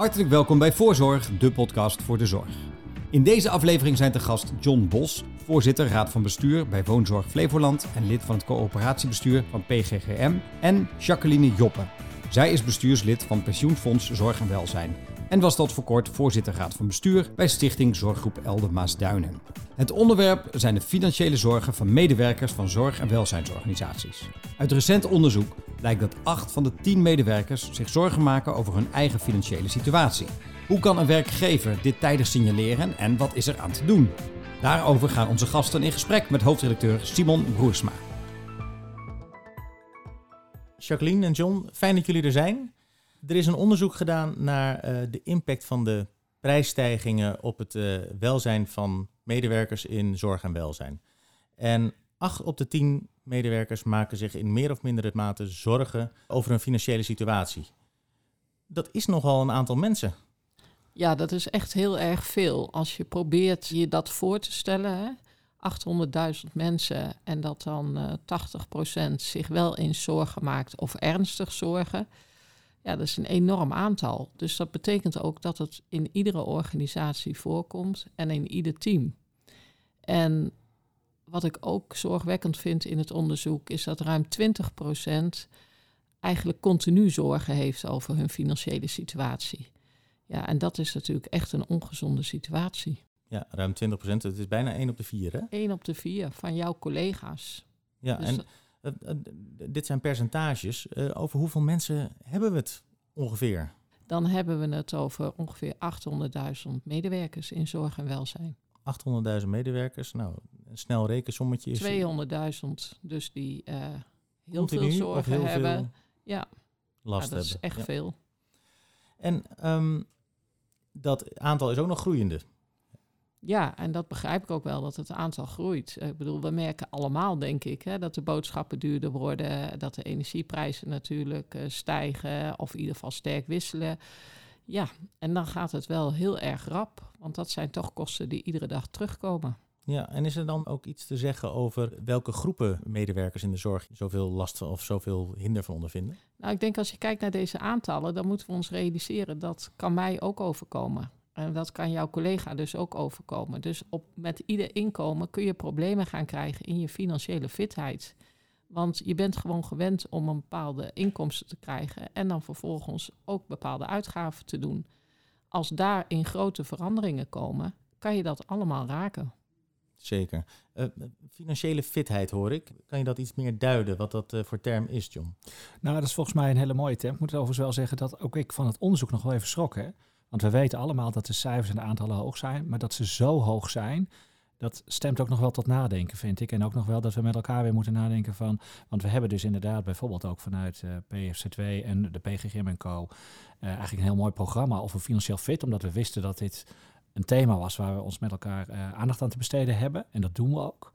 Hartelijk welkom bij Voorzorg, de podcast voor de zorg. In deze aflevering zijn te gast John Bos, voorzitter Raad van Bestuur bij Woonzorg Flevoland en lid van het coöperatiebestuur van PGGM, en Jacqueline Joppe. Zij is bestuurslid van Pensioenfonds Zorg en Welzijn en was tot voor kort voorzitter Raad van Bestuur bij Stichting Zorggroep Elde Maasduinen. Het onderwerp zijn de financiële zorgen van medewerkers van zorg- en welzijnsorganisaties. Uit recent onderzoek blijkt dat 8 van de 10 medewerkers zich zorgen maken over hun eigen financiële situatie. Hoe kan een werkgever dit tijdig signaleren en wat is er aan te doen? Daarover gaan onze gasten in gesprek met hoofdredacteur Simon Broersma. Jacqueline en John, fijn dat jullie er zijn. Er is een onderzoek gedaan naar uh, de impact van de prijsstijgingen op het uh, welzijn van medewerkers in zorg en welzijn. En acht op de tien medewerkers maken zich in meer of mindere mate zorgen over hun financiële situatie. Dat is nogal een aantal mensen. Ja, dat is echt heel erg veel. Als je probeert je dat voor te stellen, 800.000 mensen en dat dan uh, 80% zich wel eens zorgen maakt of ernstig zorgen. Ja, dat is een enorm aantal. Dus dat betekent ook dat het in iedere organisatie voorkomt en in ieder team. En wat ik ook zorgwekkend vind in het onderzoek is dat ruim 20% eigenlijk continu zorgen heeft over hun financiële situatie. Ja, en dat is natuurlijk echt een ongezonde situatie. Ja, ruim 20 procent. Het is bijna 1 op de 4, hè? 1 op de 4 van jouw collega's. Ja, dus en dit zijn percentages. Uh, over hoeveel mensen hebben we het ongeveer? Dan hebben we het over ongeveer 800.000 medewerkers in zorg en welzijn. 800.000 medewerkers. Nou, een snel rekensommetje is... 200.000 dus die uh, heel veel zorgen heel hebben. Veel ja, last ja, dat is echt ja. veel. En um, dat aantal is ook nog groeiende. Ja, en dat begrijp ik ook wel, dat het aantal groeit. Ik bedoel, we merken allemaal, denk ik, hè, dat de boodschappen duurder worden, dat de energieprijzen natuurlijk uh, stijgen of in ieder geval sterk wisselen. Ja, en dan gaat het wel heel erg rap, want dat zijn toch kosten die iedere dag terugkomen. Ja, en is er dan ook iets te zeggen over welke groepen medewerkers in de zorg zoveel last van of zoveel hinder van ondervinden? Nou, ik denk als je kijkt naar deze aantallen, dan moeten we ons realiseren dat kan mij ook overkomen. En dat kan jouw collega dus ook overkomen. Dus op, met ieder inkomen kun je problemen gaan krijgen in je financiële fitheid. Want je bent gewoon gewend om een bepaalde inkomsten te krijgen en dan vervolgens ook bepaalde uitgaven te doen. Als daarin grote veranderingen komen, kan je dat allemaal raken. Zeker. Uh, financiële fitheid hoor ik. Kan je dat iets meer duiden, wat dat uh, voor term is, John? Nou, dat is volgens mij een hele mooie term. Ik moet overigens wel zeggen dat ook ik van het onderzoek nog wel even schrok. Hè? Want we weten allemaal dat de cijfers en de aantallen hoog zijn, maar dat ze zo hoog zijn, dat stemt ook nog wel tot nadenken, vind ik. En ook nog wel dat we met elkaar weer moeten nadenken van... Want we hebben dus inderdaad bijvoorbeeld ook vanuit uh, PFC2 en de PGGM en Co... Uh, eigenlijk een heel mooi programma over financieel fit. Omdat we wisten dat dit een thema was waar we ons met elkaar uh, aandacht aan te besteden hebben. En dat doen we ook.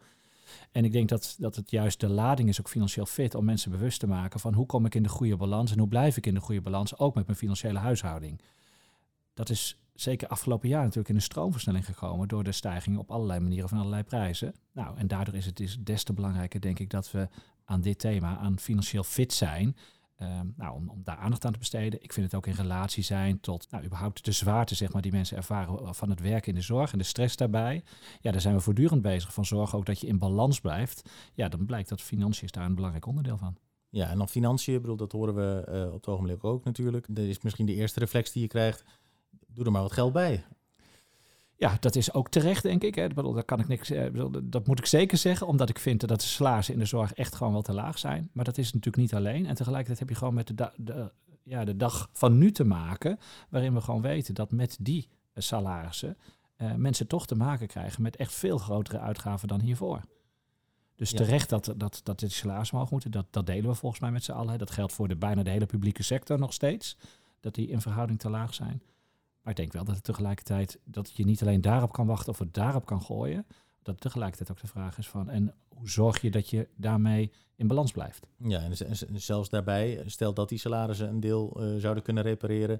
En ik denk dat, dat het juist de lading is ook financieel fit om mensen bewust te maken van hoe kom ik in de goede balans en hoe blijf ik in de goede balans, ook met mijn financiële huishouding. Dat is zeker afgelopen jaar natuurlijk in een stroomversnelling gekomen door de stijging op allerlei manieren van allerlei prijzen. Nou, en daardoor is het dus des te belangrijker, denk ik, dat we aan dit thema, aan financieel fit zijn, um, nou, om, daar aandacht aan te besteden. Ik vind het ook in relatie zijn tot, nou, überhaupt de zwaarte, zeg maar, die mensen ervaren van het werken in de zorg en de stress daarbij. Ja, daar zijn we voortdurend bezig van zorgen ook dat je in balans blijft. Ja, dan blijkt dat financiën is daar een belangrijk onderdeel van. Ja, en dan financiën, bedoel, dat horen we uh, op het ogenblik ook natuurlijk. Dat is misschien de eerste reflex die je krijgt doe er maar wat geld bij. Ja, dat is ook terecht, denk ik. Hè. Dat, kan ik niks, dat moet ik zeker zeggen, omdat ik vind dat de salarissen in de zorg echt gewoon wel te laag zijn. Maar dat is natuurlijk niet alleen. En tegelijkertijd heb je gewoon met de, de, ja, de dag van nu te maken, waarin we gewoon weten dat met die salarissen uh, mensen toch te maken krijgen met echt veel grotere uitgaven dan hiervoor. Dus ja. terecht dat, dat, dat dit salaris omhoog moeten, dat, dat delen we volgens mij met z'n allen. Dat geldt voor de, bijna de hele publieke sector nog steeds, dat die in verhouding te laag zijn. Maar ik denk wel dat het tegelijkertijd dat je niet alleen daarop kan wachten of het daarop kan gooien. Dat tegelijkertijd ook de vraag is van en hoe zorg je dat je daarmee in balans blijft? Ja, en zelfs daarbij, stel dat die salarissen een deel uh, zouden kunnen repareren.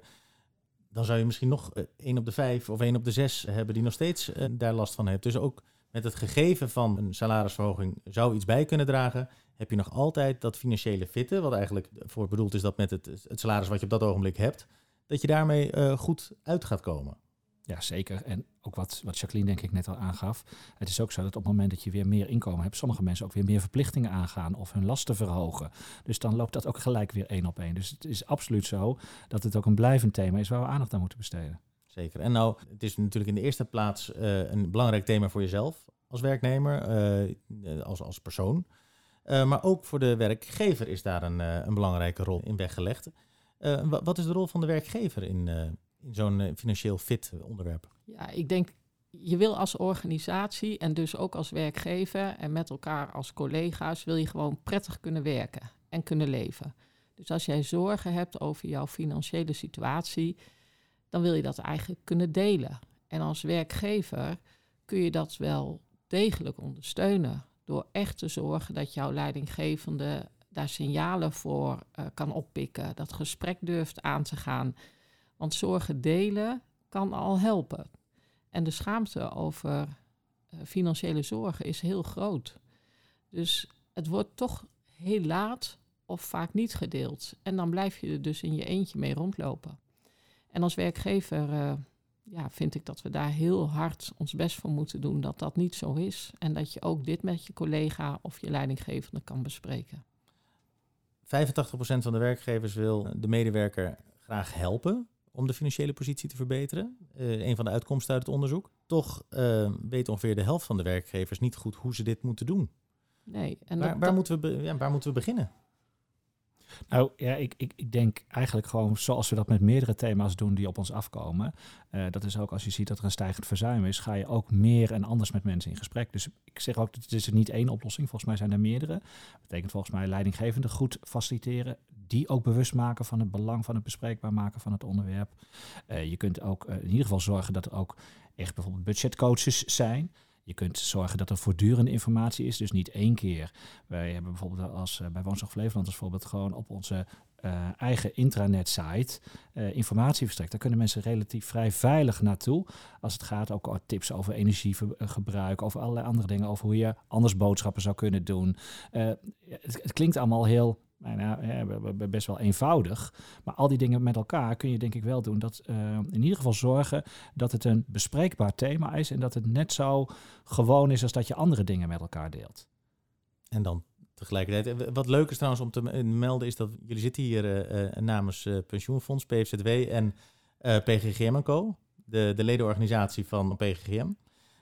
Dan zou je misschien nog uh, één op de vijf of één op de zes hebben die nog steeds uh, daar last van heeft. Dus ook met het gegeven van een salarisverhoging zou iets bij kunnen dragen. Heb je nog altijd dat financiële fitte, wat eigenlijk voor bedoeld is dat met het, het salaris wat je op dat ogenblik hebt, dat je daarmee eh, goed uit gaat komen. Ja, zeker. En ook wat, wat Jacqueline denk ik net al aangaf. Het is ook zo dat op het moment dat je weer meer inkomen hebt, sommige mensen ook weer meer verplichtingen aangaan of hun lasten verhogen. Dus dan loopt dat ook gelijk weer één op één. Dus het is absoluut zo dat het ook een blijvend thema is waar we aandacht aan moeten besteden. Zeker. En nou, het is natuurlijk in de eerste plaats eh, een belangrijk thema voor jezelf als werknemer, uh, als, als persoon. Uh, maar ook voor de werkgever is daar een, een belangrijke rol in weggelegd. Wat is de rol van de werkgever in, in zo'n financieel fit onderwerp? Ja, ik denk, je wil als organisatie en dus ook als werkgever en met elkaar als collega's, wil je gewoon prettig kunnen werken en kunnen leven. Dus als jij zorgen hebt over jouw financiële situatie, dan wil je dat eigenlijk kunnen delen. En als werkgever kun je dat wel degelijk ondersteunen door echt te zorgen dat jouw leidinggevende daar signalen voor uh, kan oppikken, dat gesprek durft aan te gaan. Want zorgen delen kan al helpen. En de schaamte over uh, financiële zorgen is heel groot. Dus het wordt toch heel laat of vaak niet gedeeld. En dan blijf je er dus in je eentje mee rondlopen. En als werkgever uh, ja, vind ik dat we daar heel hard ons best voor moeten doen dat dat niet zo is. En dat je ook dit met je collega of je leidinggevende kan bespreken. 85% van de werkgevers wil de medewerker graag helpen om de financiële positie te verbeteren. Uh, een van de uitkomsten uit het onderzoek. Toch uh, weet ongeveer de helft van de werkgevers niet goed hoe ze dit moeten doen. Nee, en waar, waar moeten we ja, waar moeten we beginnen? Nou ja, ik, ik, ik denk eigenlijk gewoon zoals we dat met meerdere thema's doen die op ons afkomen. Uh, dat is ook als je ziet dat er een stijgend verzuim is, ga je ook meer en anders met mensen in gesprek. Dus ik zeg ook, het is er niet één oplossing. Volgens mij zijn er meerdere. Dat betekent volgens mij leidinggevende goed faciliteren. Die ook bewust maken van het belang van het bespreekbaar maken van het onderwerp. Uh, je kunt ook uh, in ieder geval zorgen dat er ook echt bijvoorbeeld budgetcoaches zijn. Je kunt zorgen dat er voortdurende informatie is, dus niet één keer. Wij hebben bijvoorbeeld als uh, bij Woonzorg Flevoland als voorbeeld gewoon op onze uh, eigen intranet-site uh, informatie verstrekt. Daar kunnen mensen relatief vrij veilig naartoe. Als het gaat ook over tips over energiegebruik, over allerlei andere dingen, over hoe je anders boodschappen zou kunnen doen. Het, klinkt allemaal heel nou, ja, best wel eenvoudig. Maar al die dingen met elkaar kun je denk ik wel doen. Dat uh, in ieder geval zorgen dat het een bespreekbaar thema is. En dat het net zo gewoon is als dat je andere dingen met elkaar deelt. En dan tegelijkertijd. Wat leuk is trouwens om te melden is dat jullie zitten hier namens Pensioenfonds, PFZW en PGGM Co. De, de ledenorganisatie van PGGM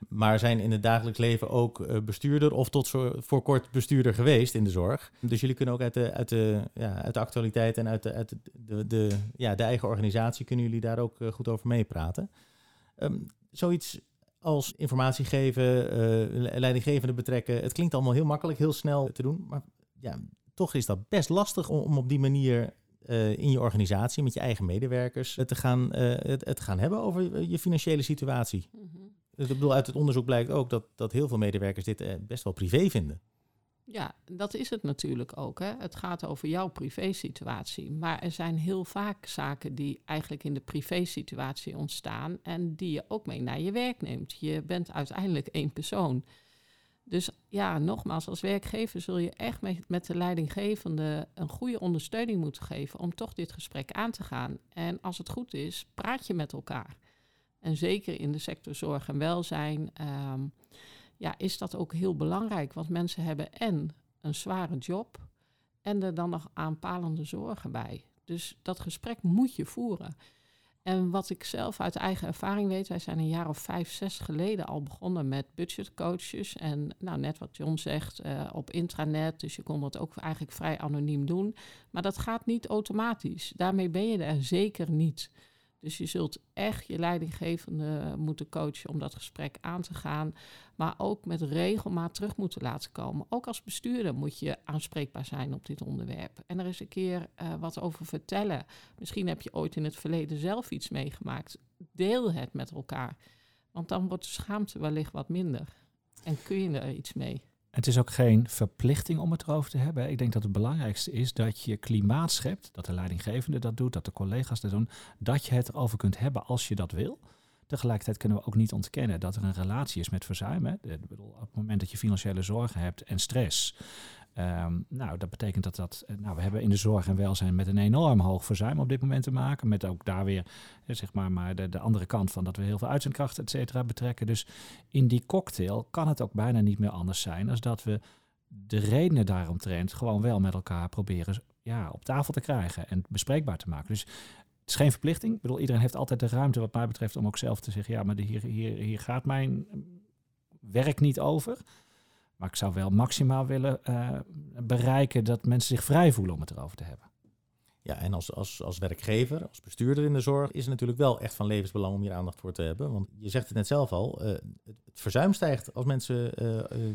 maar zijn in het dagelijks leven ook eh, bestuurder of tot voor kort bestuurder geweest in de zorg. Dus jullie kunnen ook uit de, uit de, ja, uit de actualiteit en uit, de, de, de, ja, de eigen organisatie kunnen jullie daar ook eh, goed over meepraten. Um, zoiets als informatie geven, uh, leidinggevende betrekken, het klinkt allemaal heel makkelijk, heel snel te doen, maar ja, toch is dat best lastig om, op die manier in je organisatie met je eigen medewerkers te gaan, het, gaan hebben over je financiële situatie. Mm. Dus ik bedoel, uit het onderzoek blijkt ook dat, dat heel veel medewerkers dit eh, best wel privé vinden. Ja, dat is het natuurlijk ook. Hè. Het gaat over jouw privésituatie. Maar er zijn heel vaak zaken die eigenlijk in de privésituatie ontstaan en die je ook mee naar je werk neemt. Je bent uiteindelijk één persoon. Dus ja, nogmaals, als werkgever zul je echt met, met de leidinggevende een goede ondersteuning moeten geven om toch dit gesprek aan te gaan. En als het goed is, praat je met elkaar. En zeker in de sector zorg en welzijn um, ja, is dat ook heel belangrijk. Want mensen hebben en een zware job en er dan nog aanpalende zorgen bij. Dus dat gesprek moet je voeren. En wat ik zelf uit eigen ervaring weet, wij zijn een jaar of vijf, zes geleden al begonnen met budgetcoaches. En nou, net wat John zegt, uh, op intranet, dus je kon dat ook eigenlijk vrij anoniem doen. Maar dat gaat niet automatisch. Daarmee ben je er zeker niet. Dus je zult echt je leidinggevende moeten coachen om dat gesprek aan te gaan. Maar ook met regelmaat terug moeten laten komen. Ook als bestuurder moet je aanspreekbaar zijn op dit onderwerp. En er is een keer uh, wat over vertellen. Misschien heb je ooit in het verleden zelf iets meegemaakt. Deel het met elkaar. Want dan wordt de schaamte wellicht wat minder. En kun je er iets mee. Het is ook geen verplichting om het erover te hebben. Ik denk dat het belangrijkste is dat je klimaat schept, dat de leidinggevende dat doet, dat de collega's dat doen, dat je het erover kunt hebben als je dat wil. Tegelijkertijd kunnen we ook niet ontkennen dat er een relatie is met verzuim. Ik bedoel, op het moment dat je financiële zorgen hebt en stress, Ehm, nou, dat betekent dat dat. Eh, nou, we hebben in de zorg en welzijn met een enorm hoog verzuim op dit moment te maken. Met ook daar weer, zeg maar, maar de, de andere kant van dat we heel veel uitzendkrachten, et cetera, betrekken. Dus in die cocktail kan het ook bijna niet meer anders zijn als dat we de redenen daaromtrent gewoon wel met elkaar proberen ja, op tafel te krijgen en bespreekbaar te maken. Dus het is geen verplichting. Ik bedoel, iedereen heeft altijd de ruimte, wat mij betreft, om ook zelf te zeggen: ja, maar hier, hier, hier gaat mijn werk niet over. Maar ik zou wel maximaal willen uh, bereiken dat mensen zich vrij voelen om het erover te hebben. Ja, en als, als, als werkgever, als bestuurder in de zorg, is het natuurlijk wel echt van levensbelang om hier aandacht voor te hebben. Want je zegt het net zelf al, uh, het, verzuim stijgt als mensen. Uh,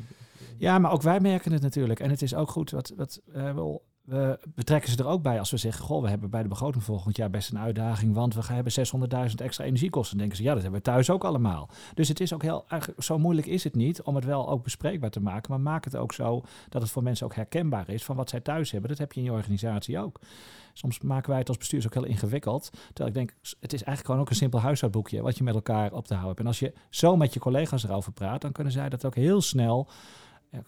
ja, maar ook wij merken het natuurlijk. En het is ook goed wat, wat wel we betrekken ze er ook bij als we zeggen: Goh, we hebben bij de begroting volgend jaar best een uitdaging, want we hebben 600.000 extra energiekosten. Dan denken ze: Ja, dat hebben we thuis ook allemaal. Dus het is ook heel, eigenlijk, zo moeilijk is het niet om het wel ook bespreekbaar te maken, maar maak het ook zo dat het voor mensen ook herkenbaar is van wat zij thuis hebben. Dat heb je in je organisatie ook. Soms maken wij het als bestuur ook heel ingewikkeld. Terwijl ik denk, het is eigenlijk gewoon ook een simpel huishoudboekje wat je met elkaar op te houden hebt. En als je zo met je collega's erover praat, dan kunnen zij dat ook heel snel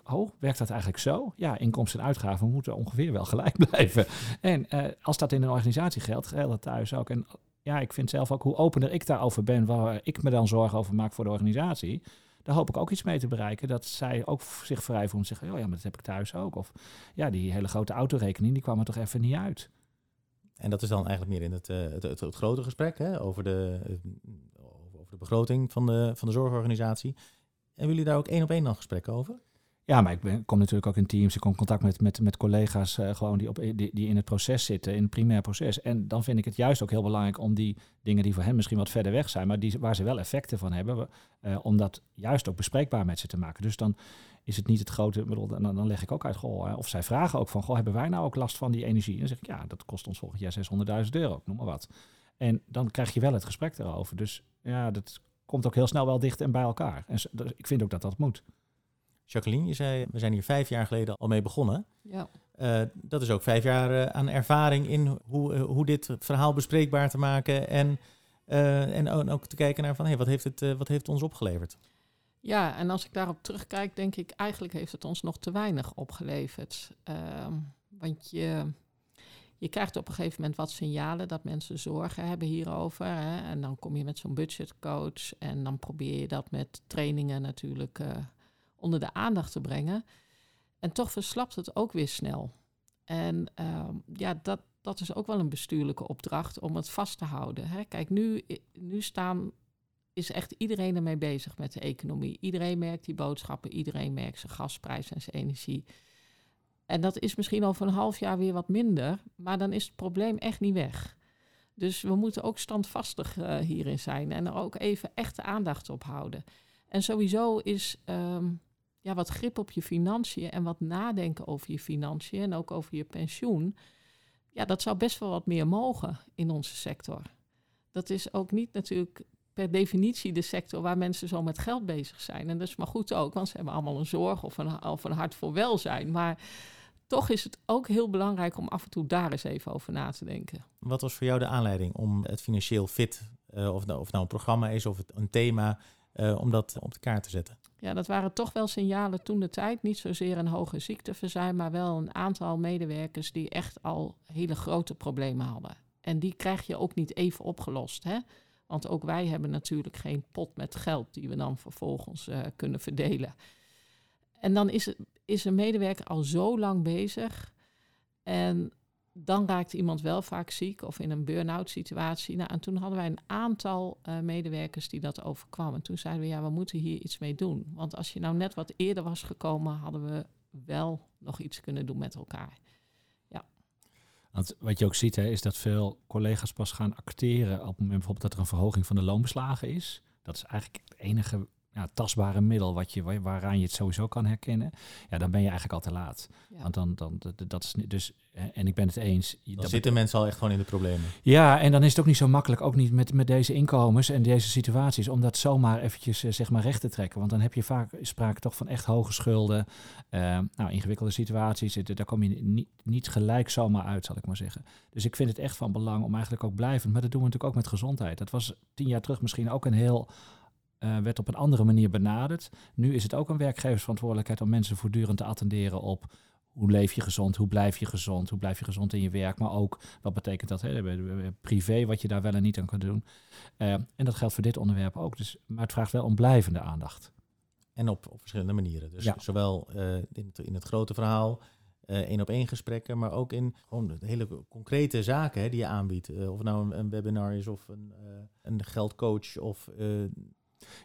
Oh, werkt dat eigenlijk zo? Ja, inkomsten en uitgaven moeten ongeveer wel gelijk blijven. En uh, als dat in een organisatie geldt, geldt dat thuis ook. En ja, ik vind zelf ook hoe opener ik daarover ben, waar ik me dan zorgen over maak voor de organisatie, daar hoop ik ook iets mee te bereiken. Dat zij ook zich vrij voelen en zeggen, oh ja, maar dat heb ik thuis ook. Of ja, die hele grote autorekening, die kwam er toch even niet uit. En dat is dan eigenlijk meer in het, uh, het, het, grote gesprek hè, over, de, over de begroting van de, van de zorgorganisatie. Hebben jullie daar ook één op één dan gesprekken over? Ja, maar ik ben, kom natuurlijk ook in teams. Ik kom in contact met, met, met collega's uh, gewoon die, op, die, die in het proces zitten, in het primair proces. En dan vind ik het juist ook heel belangrijk om die dingen die voor hen misschien wat verder weg zijn, maar die, waar ze wel effecten van hebben, uh, om dat juist ook bespreekbaar met ze te maken. Dus dan is het niet het grote, bedoel, dan, dan leg ik ook uit, goh, of zij vragen ook van, goh, hebben wij nou ook last van die energie? En dan zeg ik, ja, dat kost ons volgend jaar 600.000 euro, noem maar wat. En dan krijg je wel het gesprek erover. Dus ja, dat komt ook heel snel wel dicht en bij elkaar. En ik vind ook dat dat moet. Jacqueline, je zei, we zijn hier vijf jaar geleden al mee begonnen. Ja. Uh, dat is ook vijf jaar uh, aan ervaring in hoe, uh, hoe dit verhaal bespreekbaar te maken. En, en ook te kijken naar van, hey, wat, heeft het, wat heeft het ons opgeleverd? Ja, en als ik daarop terugkijk, denk ik eigenlijk heeft het ons nog te weinig opgeleverd. Ehm, want je, je krijgt op een gegeven moment wat signalen dat mensen zorgen hebben hierover. Hè? En dan kom je met zo'n budgetcoach en dan probeer je dat met trainingen natuurlijk onder de aandacht te brengen. En toch verslapt het ook weer snel. En ehm, ja, dat, dat is ook wel een bestuurlijke opdracht om het vast te houden. Hè. Kijk, nu, nu staan, is echt iedereen ermee bezig met de economie. Iedereen merkt die boodschappen, iedereen merkt zijn gasprijs en zijn energie. En dat is misschien over een half jaar weer wat minder, maar dan is het probleem echt niet weg. Dus we moeten ook standvastig uh, hierin zijn en er ook even echte aandacht op houden. En sowieso is ehm, ja, wat grip op je financiën en wat nadenken over je financiën en ook over je pensioen. Ja, dat zou best wel wat meer mogen in onze sector. Dat is ook niet natuurlijk per definitie de sector waar mensen zo met geld bezig zijn. En dat is maar goed ook, want ze hebben allemaal een zorg of een, hart voor welzijn. Maar toch is het ook heel belangrijk om af en toe daar eens even over na te denken. Wat was voor jou de aanleiding om het financieel fit, uh, of, nou, of nou een programma is of een thema, uh, om dat op de kaart te zetten? Ja, dat waren toch wel signalen toen de tijd. Niet zozeer een hoge ziekteverzuim, maar wel een aantal medewerkers die echt al hele grote problemen hadden. En die krijg je ook niet even opgelost. Hè? Want ook wij hebben natuurlijk geen pot met geld die we dan vervolgens uh, kunnen verdelen. En dan is, is een medewerker al zo lang bezig. En dan raakt iemand wel vaak ziek of in een burn-out situatie. Nou, en toen hadden wij een aantal uh, medewerkers die dat overkwamen. Toen zeiden we, ja, we moeten hier iets mee doen. Want als je nou net wat eerder was gekomen, hadden we wel nog iets kunnen doen met elkaar. Ja. Wat je ook ziet, hè, is dat veel collega's pas gaan acteren op het moment bijvoorbeeld dat er een verhoging van de loonbeslagen is. Dat is eigenlijk het enige ja, tastbare middel wat je, wa- waaraan je het sowieso kan herkennen, ja, dan ben je eigenlijk al te laat. Ja. Want dan, dan dat- is niet- dus, en ik ben het eens. Dan dat zitten mensen al echt gewoon in de problemen. ja, en dan is het ook niet zo makkelijk, ook niet met, met deze inkomens en deze situaties, om dat zomaar eventjes eh, zeg maar recht te trekken. Want dan heb je vaak sprake toch van echt hoge schulden, eh, nou, ingewikkelde situaties. eh, Daar kom je niet, niet gelijk zomaar uit, zal ik maar zeggen. Dus ik vind het echt van belang om eigenlijk ook blijvend, maar dat doen we natuurlijk ook met gezondheid. Dat was tien jaar terug misschien ook een heel, eh, werd op een andere manier benaderd. Nu is het ook een werkgeversverantwoordelijkheid om mensen voortdurend te attenderen op hoe leef je gezond, hoe blijf je gezond, hoe blijf je gezond in je werk, maar ook wat betekent dat hè, privé, wat je daar wel en niet aan kan doen. Eh, en dat geldt voor dit onderwerp ook. Dus, maar het vraagt wel om blijvende aandacht. En op, op verschillende manieren. Dus Ja. zowel eh, in, het, in het grote verhaal, één op één gesprekken, maar ook in gewoon de hele concrete zaken hè, die je aanbiedt. Of het nou een, een webinar is of een, een geldcoach of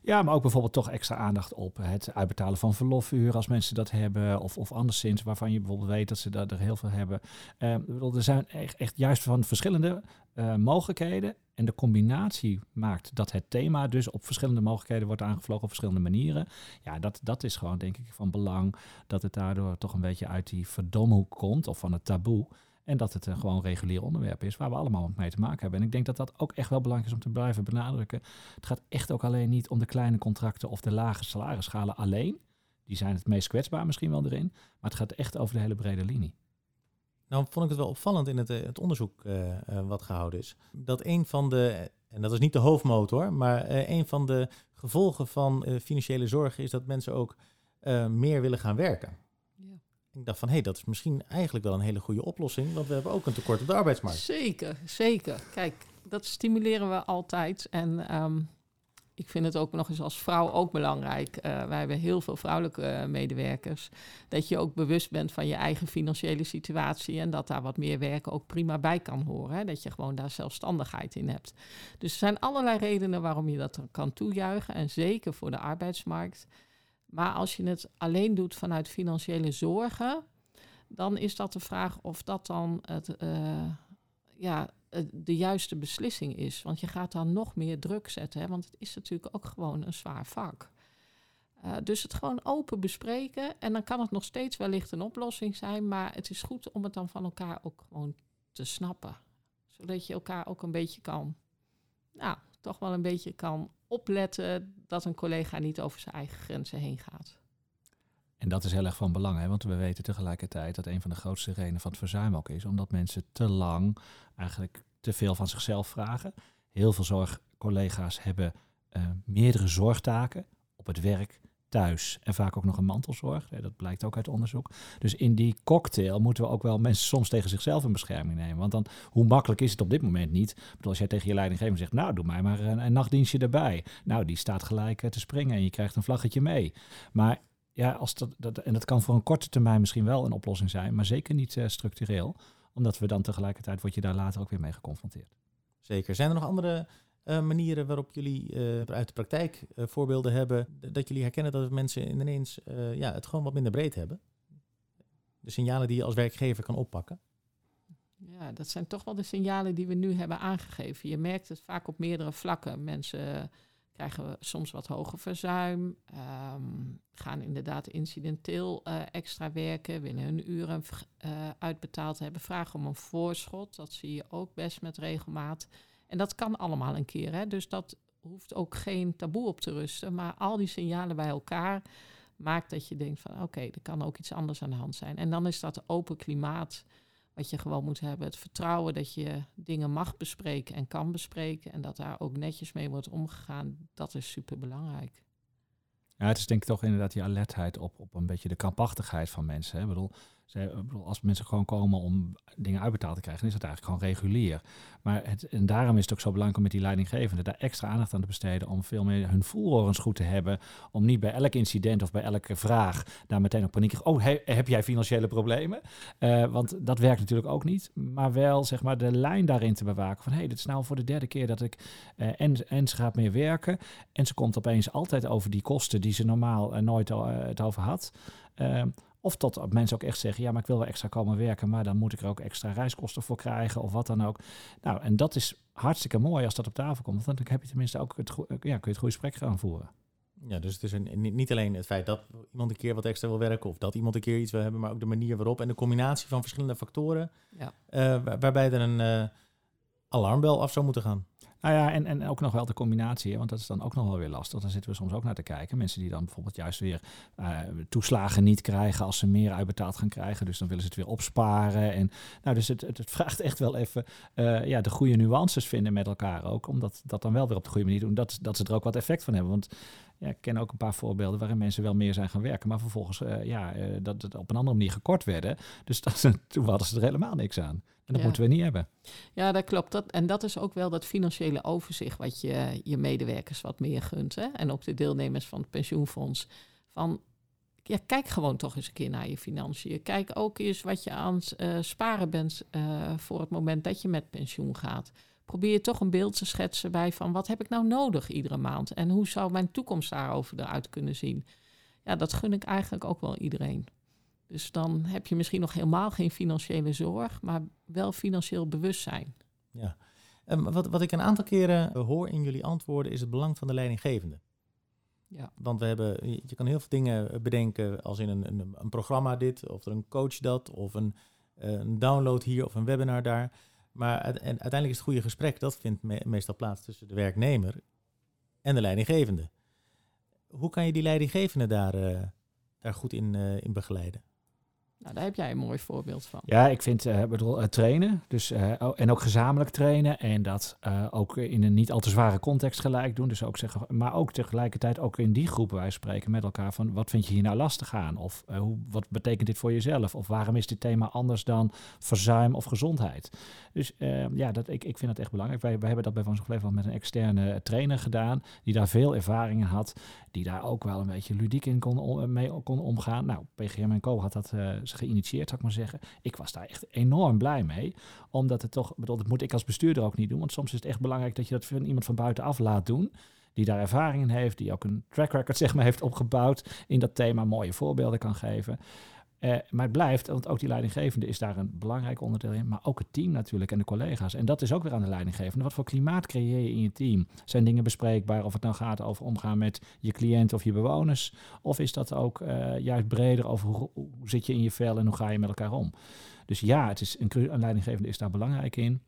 Ja, maar ook bijvoorbeeld toch extra aandacht op het uitbetalen van verlofuren als mensen dat hebben. Of, of anderszins waarvan je bijvoorbeeld weet dat ze dat er heel veel hebben. Bedoel, er zijn echt, echt juist van verschillende eh, mogelijkheden. En de combinatie maakt dat het thema dus op verschillende mogelijkheden wordt aangevlogen op verschillende manieren. Ja, dat, dat is gewoon denk ik van belang dat het daardoor toch een beetje uit die verdomhoek komt of van het taboe. En dat het een gewoon regulier onderwerp is waar we allemaal mee te maken hebben. En ik denk dat dat ook echt wel belangrijk is om te blijven benadrukken. Het gaat echt ook alleen niet om de kleine contracten of de lage salarisschalen alleen. Die zijn het meest kwetsbaar misschien wel erin. Maar het gaat echt over de hele brede linie. Nou, vond ik het wel opvallend in het, eh, het onderzoek eh, eh, wat gehouden is. Dat een van de, en dat is niet de hoofdmotor, maar een van de gevolgen van financiële zorg is dat mensen ook meer willen gaan werken. Ik dacht van, hé, hey, dat is misschien eigenlijk wel een hele goede oplossing, want we hebben ook een tekort op de arbeidsmarkt. Zeker, zeker. Kijk, dat stimuleren we altijd. En ehm, ik vind het ook nog eens als vrouw ook belangrijk. Eh, wij hebben heel veel vrouwelijke eh, medewerkers. Dat je ook bewust bent van je eigen financiële situatie. En dat daar wat meer werken ook prima bij kan horen. Hè? Dat je gewoon daar zelfstandigheid in hebt. Dus er zijn allerlei redenen waarom je dat kan toejuichen. En zeker voor de arbeidsmarkt. Maar als je het alleen doet vanuit financiële zorgen, dan is dat de vraag of dat dan het, eh, ja, de juiste beslissing is. Want je gaat dan nog meer druk zetten, hè? want het is natuurlijk ook gewoon een zwaar vak. Eh, dus het gewoon open bespreken en dan kan het nog steeds wellicht een oplossing zijn, maar het is goed om het dan van elkaar ook gewoon te snappen. Zodat je elkaar ook een beetje kan, nou, toch wel een beetje kan opletten dat een collega niet over zijn eigen grenzen heen gaat. En dat is heel erg van belang, hè? want we weten tegelijkertijd dat een van de grootste redenen van het verzuim ook is, omdat mensen te lang eigenlijk te veel van zichzelf vragen. Heel veel zorgcollega's hebben eh, meerdere zorgtaken op het werk, thuis en vaak ook nog een mantelzorg. Dat blijkt ook uit onderzoek. Dus in die cocktail moeten we ook wel mensen soms tegen zichzelf in bescherming nemen. Want dan, hoe makkelijk is het op dit moment niet? Bedoel, als jij tegen je leidinggever zegt, nou doe mij maar een, een nachtdienstje erbij. Nou, die staat gelijk eh, te springen en je krijgt een vlaggetje mee. Maar ja, als dat, dat, en dat kan voor een korte termijn misschien wel een oplossing zijn, maar zeker niet eh, structureel. Omdat we dan tegelijkertijd, word je daar later ook weer mee geconfronteerd. Zeker. Zijn er nog andere eh, manieren waarop jullie eh, uit de praktijk eh, voorbeelden hebben, dat jullie herkennen dat mensen ineens ja, het gewoon wat minder breed hebben? De signalen die je als werkgever kan oppakken? Ja, dat zijn toch wel de signalen die we nu hebben aangegeven. Je merkt het vaak op meerdere vlakken. Mensen krijgen soms wat hoger verzuim, ehm, gaan inderdaad incidenteel extra werken, willen hun uren uitbetaald hebben, vragen om een voorschot. Dat zie je ook best met regelmaat. En dat kan allemaal een keer. Hè? Dus dat hoeft ook geen taboe op te rusten. Maar al die signalen bij elkaar maakt dat je denkt van oké, er kan ook iets anders aan de hand zijn. En dan is dat open klimaat wat je gewoon moet hebben. Het vertrouwen dat je dingen mag bespreken en kan bespreken. En dat daar ook netjes mee wordt omgegaan. Dat is super belangrijk. Ja, het is denk ik toch inderdaad die alertheid op, op een beetje de krampachtigheid van mensen. Hè. Ik bedoel, bedoel, als mensen gewoon komen om dingen uitbetaald te krijgen, is dat eigenlijk gewoon regulier. Maar het, en daarom is het ook zo belangrijk om met die leidinggevende daar extra aandacht aan te besteden. Om veel meer hun voelhorens goed te hebben. Om niet bij elk incident of bij elke vraag daar meteen op paniek. Oh, he- heb jij financiële problemen? Eh, want dat werkt natuurlijk ook niet. Maar wel zeg maar de lijn daarin te bewaken. Van hé, hey, dit is nou voor de derde keer dat ik. eh, en, en ze gaat meer werken. En ze komt opeens altijd over die kosten die ze normaal eh, nooit eh, het over had. Of tot mensen ook echt zeggen, ja, maar ik wil wel extra komen werken, maar dan moet ik er ook extra reiskosten voor krijgen of wat dan ook. Nou, en dat is hartstikke mooi als dat op tafel komt, want dan heb je tenminste ook het, ja, kun je het goede gesprek gaan voeren. Ja, dus het is een, niet alleen het feit dat iemand een keer wat extra wil werken of dat iemand een keer iets wil hebben, maar ook de manier waarop en de combinatie van verschillende factoren Ja. eh, waar- waarbij er een eh, alarmbel af zou moeten gaan. Nou ja, en, en ook nog wel de combinatie, want dat is dan ook nog wel weer lastig. Dan zitten we soms ook naar te kijken. Mensen die dan bijvoorbeeld juist weer eh, toeslagen niet krijgen als ze meer uitbetaald gaan krijgen. Dus dan willen ze het weer opsparen. En, nou, dus het, het, het vraagt echt wel even eh, ja, de goede nuances vinden met elkaar ook. Omdat dat dan wel weer op de goede manier doen. Dat, dat ze er ook wat effect van hebben. Want ja, ik ken ook een paar voorbeelden waarin mensen wel meer zijn gaan werken. Maar vervolgens eh, ja, dat het op een andere manier gekort werden. Dus dat, toen hadden ze er helemaal niks aan. En dat Ja. moeten we niet hebben. Ja, dat klopt. Dat, en dat is ook wel dat financiële overzicht wat je je medewerkers wat meer gunt. Hè? En ook de deelnemers van het pensioenfonds. Van, ja, kijk gewoon toch eens een keer naar je financiën. Kijk ook eens wat je aan het eh, sparen bent eh, voor het moment dat je met pensioen gaat. Probeer toch een beeld te schetsen bij van wat heb ik nou nodig iedere maand? En hoe zou mijn toekomst daarover eruit kunnen zien? Ja, dat gun ik eigenlijk ook wel iedereen. Dus dan heb je misschien nog helemaal geen financiële zorg, maar wel financieel bewustzijn. Ja. Ehm, wat, wat ik een aantal keren eh, hoor in jullie antwoorden is het belang van de leidinggevende. Ja. Want we hebben, je kan heel veel dingen eh, bedenken als in een, een, een programma dit, of er een coach dat, of een, eh, een download hier of een webinar daar. Maar uite- en uiteindelijk is het goede gesprek, dat vindt me- meestal plaats tussen de werknemer en de leidinggevende. Hoe kan je die leidinggevende daar, daar goed in, in begeleiden? Nou, daar heb jij een mooi voorbeeld van. Ja, ik vind eh, bedoel, eh, trainen. Dus, eh, en ook gezamenlijk trainen. En dat ook in een niet al te zware context gelijk doen. Dus ook zeggen, maar ook tegelijkertijd ook in die groepen wij spreken met elkaar van wat vind je hier nou lastig aan? Of hoe, wat betekent dit voor jezelf? Of waarom is dit thema anders dan verzuim of gezondheid? Dus ja, dat, ik, ik vind dat echt belangrijk. Wij, hebben dat bij Van Flevoland met een externe trainer gedaan. Die daar veel ervaring in had. Die daar ook wel een beetje ludiek in kon, mee kon omgaan. Nou, PGM en Co had dat geïnitieerd, zou ik maar zeggen. Ik was daar echt enorm blij mee. Omdat het toch, bedoel, dat moet ik als bestuurder ook niet doen. Want soms is het echt belangrijk dat je dat van iemand van buitenaf laat doen. Die daar ervaring in heeft. Die ook een track record zeg maar, heeft opgebouwd in dat thema. Mooie voorbeelden kan geven. Eh, maar het blijft, want ook die leidinggevende is daar een belangrijk onderdeel in. Maar ook het team natuurlijk en de collega's. En dat is ook weer aan de leidinggevende. Wat voor klimaat creëer je in je team? Zijn dingen bespreekbaar? Of het nou gaat over omgaan met je cliënt of je bewoners? Of is dat ook eh, juist breder over hoe, zit je in je vel en hoe ga je met elkaar om? Dus ja, het is een leidinggevende is daar belangrijk in.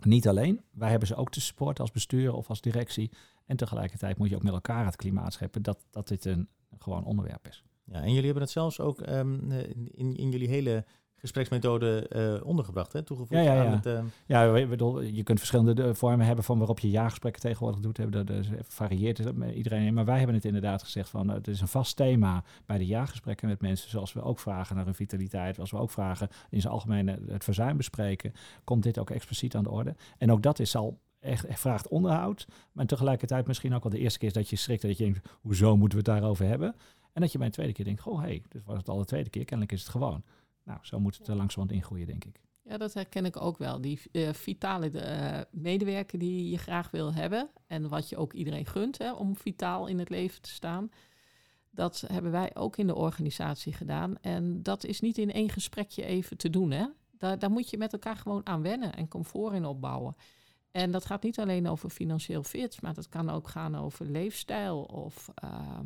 Niet alleen, wij hebben ze ook te supporten als bestuur of als directie. En tegelijkertijd moet je ook met elkaar het klimaat scheppen dat, dat dit een gewoon onderwerp is. Ja, en jullie hebben het zelfs ook ehm, eh, in, in jullie hele gespreksmethode eh, ondergebracht, hè? toegevoegd Ja, ja, ja. aan het... ehm, Ja, bedoel, je kunt verschillende de- vormen hebben van waarop je jaargesprekken tegenwoordig doet. Dat, dat varieert met iedereen. Maar wij hebben het inderdaad gezegd van eh, het is een vast thema bij de jaargesprekken met mensen. Zoals we ook vragen naar hun vitaliteit. Zoals we ook vragen in zijn algemeen eh, het verzuim bespreken. Komt dit ook expliciet aan de orde? En ook dat is al echt vraagt onderhoud. Maar tegelijkertijd misschien ook wel de eerste keer dat je schrikt. Dat je denkt, hoezo moeten we het daarover hebben? En dat je bij een tweede keer denkt, oh hé, hey, dit was het al de tweede keer. Kennelijk is het gewoon. Nou, zo moet het er langzamerhand ingroeien, denk ik. Ja, dat herken ik ook wel. Die eh, vitale eh, medewerker die je graag wil hebben. En wat je ook iedereen gunt hè, om vitaal in het leven te staan. Dat hebben wij ook in de organisatie gedaan. En dat is niet in één gesprekje even te doen. Hè? Daar, daar moet je met elkaar gewoon aan wennen en comfort in opbouwen. En dat gaat niet alleen over financieel fit, maar dat kan ook gaan over leefstijl of eh,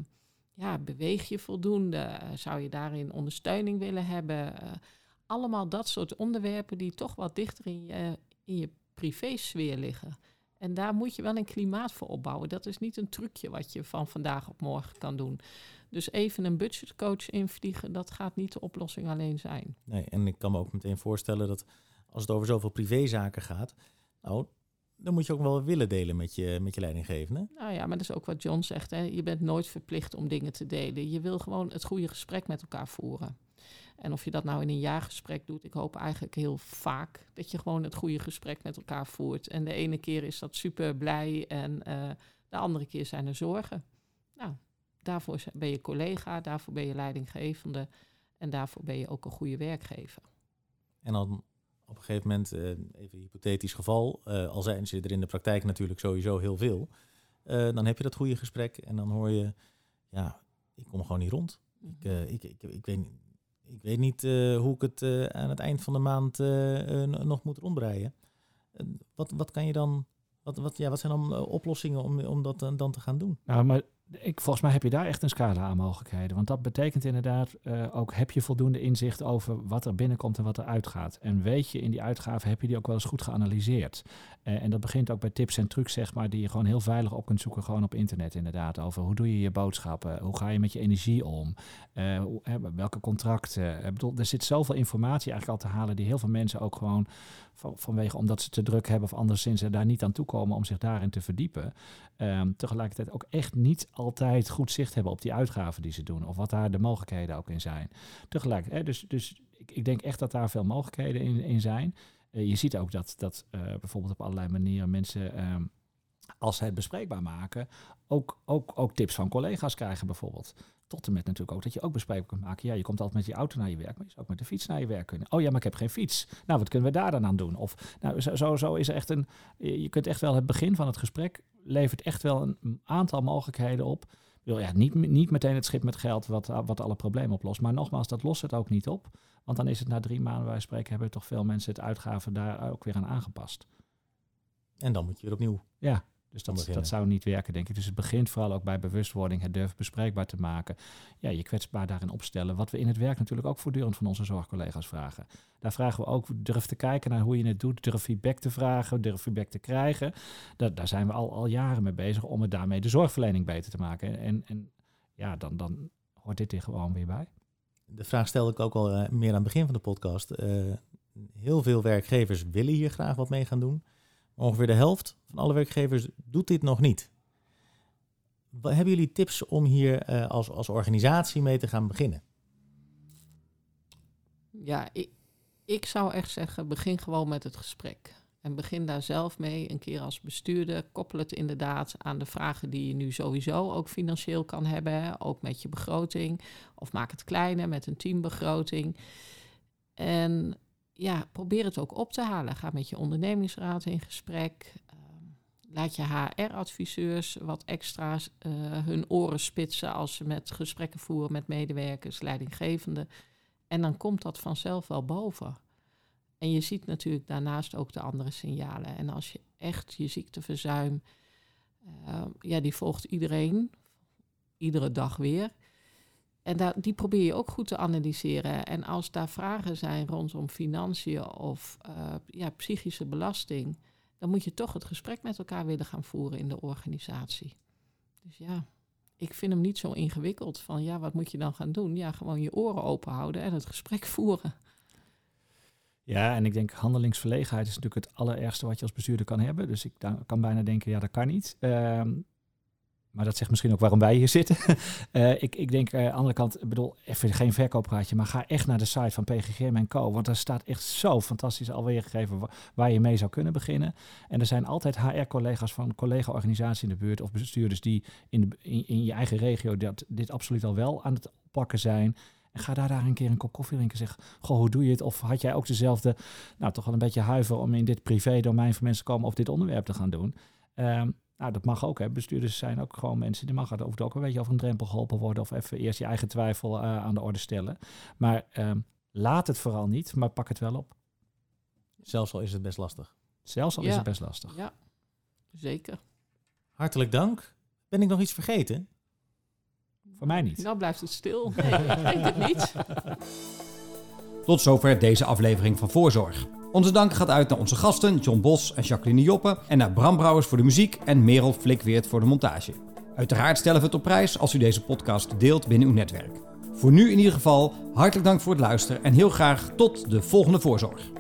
ja, beweeg je voldoende? Eh, Zou je daarin ondersteuning willen hebben? Eh, allemaal dat soort onderwerpen die toch wat dichter in je, in je privésfeer liggen. En daar moet je wel een klimaat voor opbouwen. Dat is niet een trucje wat je van vandaag op morgen kan doen. Dus even een budgetcoach invliegen, dat gaat niet de oplossing alleen zijn. Nee, en ik kan me ook meteen voorstellen dat als het over zoveel privézaken gaat, nou, dan moet je ook wel willen delen met je, met je leidinggevende. Nou ja, maar dat is ook wat John zegt. Hè. Je bent nooit verplicht om dingen te delen. Je wil gewoon het goede gesprek met elkaar voeren. En of je dat nou in een jaargesprek doet, ik hoop eigenlijk heel vaak dat je gewoon het goede gesprek met elkaar voert. En de ene keer is dat super blij en eh, de andere keer zijn er zorgen. Nou, daarvoor ben je collega, daarvoor ben je leidinggevende en daarvoor ben je ook een goede werkgever. En dan op een gegeven moment, eh, even hypothetisch geval, eh, al zijn ze er in de praktijk natuurlijk sowieso heel veel, eh, dan heb je dat goede gesprek en dan hoor je, ja, ik kom gewoon niet rond. Ik, eh, ik, ik, ik, weet, niet- ik weet niet eh, hoe ik het eh, aan het eind van de maand nog moet rondbreien. Wat, wat kan je dan, wat, wat, ja, wat zijn dan oplossingen om, om dat dan, dan te gaan doen? Nou, maar ik, volgens mij heb je daar echt een scala aan mogelijkheden. Want dat betekent inderdaad uh, ook, heb je voldoende inzicht over wat er binnenkomt en wat er uitgaat. En weet je in die uitgaven, heb je die ook wel eens goed geanalyseerd. Uh, en dat begint ook bij tips en trucs, zeg maar, die je gewoon heel veilig op kunt zoeken, gewoon op internet inderdaad. Over hoe doe je je boodschappen, hoe ga je met je energie om, uh, welke contracten. Ik bedoel, er zit zoveel informatie eigenlijk al te halen die heel veel mensen ook gewoon vanwege omdat ze te druk hebben of anderszins er daar niet aan toekomen om zich daarin te verdiepen. Um, tegelijkertijd ook echt niet altijd goed zicht hebben op die uitgaven die ze doen. Of wat daar de mogelijkheden ook in zijn. Tegelijk, hè, dus, dus ik, ik, denk echt dat daar veel mogelijkheden in, in zijn. Uh, je ziet ook dat, dat uh, bijvoorbeeld op allerlei manieren mensen, um, als ze het bespreekbaar maken, ook, ook, ook tips van collega's krijgen bijvoorbeeld. Tot en met natuurlijk ook dat je ook bespreekbaar kunt maken. Ja, je komt altijd met je auto naar je werk, maar je zou ook met de fiets naar je werk kunnen. Oh ja, maar ik heb geen fiets. Nou, wat kunnen we daar dan aan doen? Of nou, zo, zo is er echt een. Je kunt echt wel het begin van het gesprek levert echt wel een aantal mogelijkheden op. Ja, niet, niet meteen het schip met geld wat, wat alle problemen oplost. Maar nogmaals, dat lost het ook niet op. Want dan is het na drie maanden, wij spreken, hebben toch veel mensen het uitgaven daar ook weer aan aangepast. En dan moet je weer opnieuw. Ja, dus dat, dat zou niet werken, denk ik. Dus het begint vooral ook bij bewustwording, het durven bespreekbaar te maken. Ja, je kwetsbaar daarin opstellen. Wat we in het werk natuurlijk ook voortdurend van onze zorgcollega's vragen. Daar vragen we ook, durf te kijken naar hoe je het doet, durf feedback te vragen, durf feedback te krijgen. Dat, daar zijn we al, al jaren mee bezig om het daarmee de zorgverlening beter te maken. En, en ja, dan, dan hoort dit er gewoon weer bij. De vraag stelde ik ook al uh, meer aan het begin van de podcast. Uh, heel veel werkgevers willen hier graag wat mee gaan doen. Ongeveer de helft van alle werkgevers doet dit nog niet. Hebben jullie tips om hier uh, als, als organisatie mee te gaan beginnen? Ja, ik, ik zou echt zeggen, begin gewoon met het gesprek. En begin daar zelf mee, een keer als bestuurder. Koppel het inderdaad aan de vragen die je nu sowieso ook financieel kan hebben. Ook met je begroting. Of maak het kleiner met een teambegroting. En ja, probeer het ook op te halen. Ga met je ondernemingsraad in gesprek. Ehm, laat je HR-adviseurs wat extra's uh, hun oren spitsen als ze met gesprekken voeren met medewerkers, leidinggevenden. En dan komt dat vanzelf wel boven. En je ziet natuurlijk daarnaast ook de andere signalen. En als je echt je ziekteverzuim, uh, ja, die volgt iedereen, iedere dag weer. En die probeer je ook goed te analyseren. En als daar vragen zijn rondom financiën of uh, ja, psychische belasting, dan moet je toch het gesprek met elkaar willen gaan voeren in de organisatie. Dus ja, ik vind hem niet zo ingewikkeld van ja, wat moet je dan gaan doen? Ja, gewoon je oren open houden en het gesprek voeren. Ja, en ik denk handelingsverlegenheid is natuurlijk het allerergste wat je als bestuurder kan hebben. Dus ik kan bijna denken, ja, dat kan niet. Uh, maar dat zegt misschien ook waarom wij hier zitten. uh, ik, ik denk uh, aan de andere kant, ik bedoel, even geen verkooppraatje, maar ga echt naar de site van PGGM en Co. Want daar staat echt zo fantastisch alweer gegeven waar, je mee zou kunnen beginnen. En er zijn altijd HR-collega's van collega-organisaties in de buurt of bestuurders die in, in, je eigen regio dat, dit absoluut al wel aan het pakken zijn. En ga daar, daar een keer een kop koffie drinken en zeg, goh, hoe doe je het? Of had jij ook dezelfde, nou toch wel een beetje huiver om in dit privé-domein van mensen te komen of dit onderwerp te gaan doen? Um, nou, dat mag ook. Hè. Bestuurders zijn ook gewoon mensen die mag het ook een beetje over een drempel geholpen worden. Of even eerst je eigen twijfel uh, aan de orde stellen. Maar um, laat het vooral niet, maar pak het wel op. Zelfs al is het best lastig. Zelfs al ja. is het best lastig. Ja, zeker. Hartelijk dank. Ben ik nog iets vergeten? Voor mij niet. Nou blijft het stil. Nee, ik denk het niet. Tot zover deze aflevering van Voorzorg. Onze dank gaat uit naar onze gasten John Bos en Jacqueline Joppe en naar Bram Brouwers voor de muziek en Merel Flikweert voor de montage. Uiteraard stellen we het op prijs als u deze podcast deelt binnen uw netwerk. Voor nu in ieder geval hartelijk dank voor het luisteren en heel graag tot de volgende voorzorg.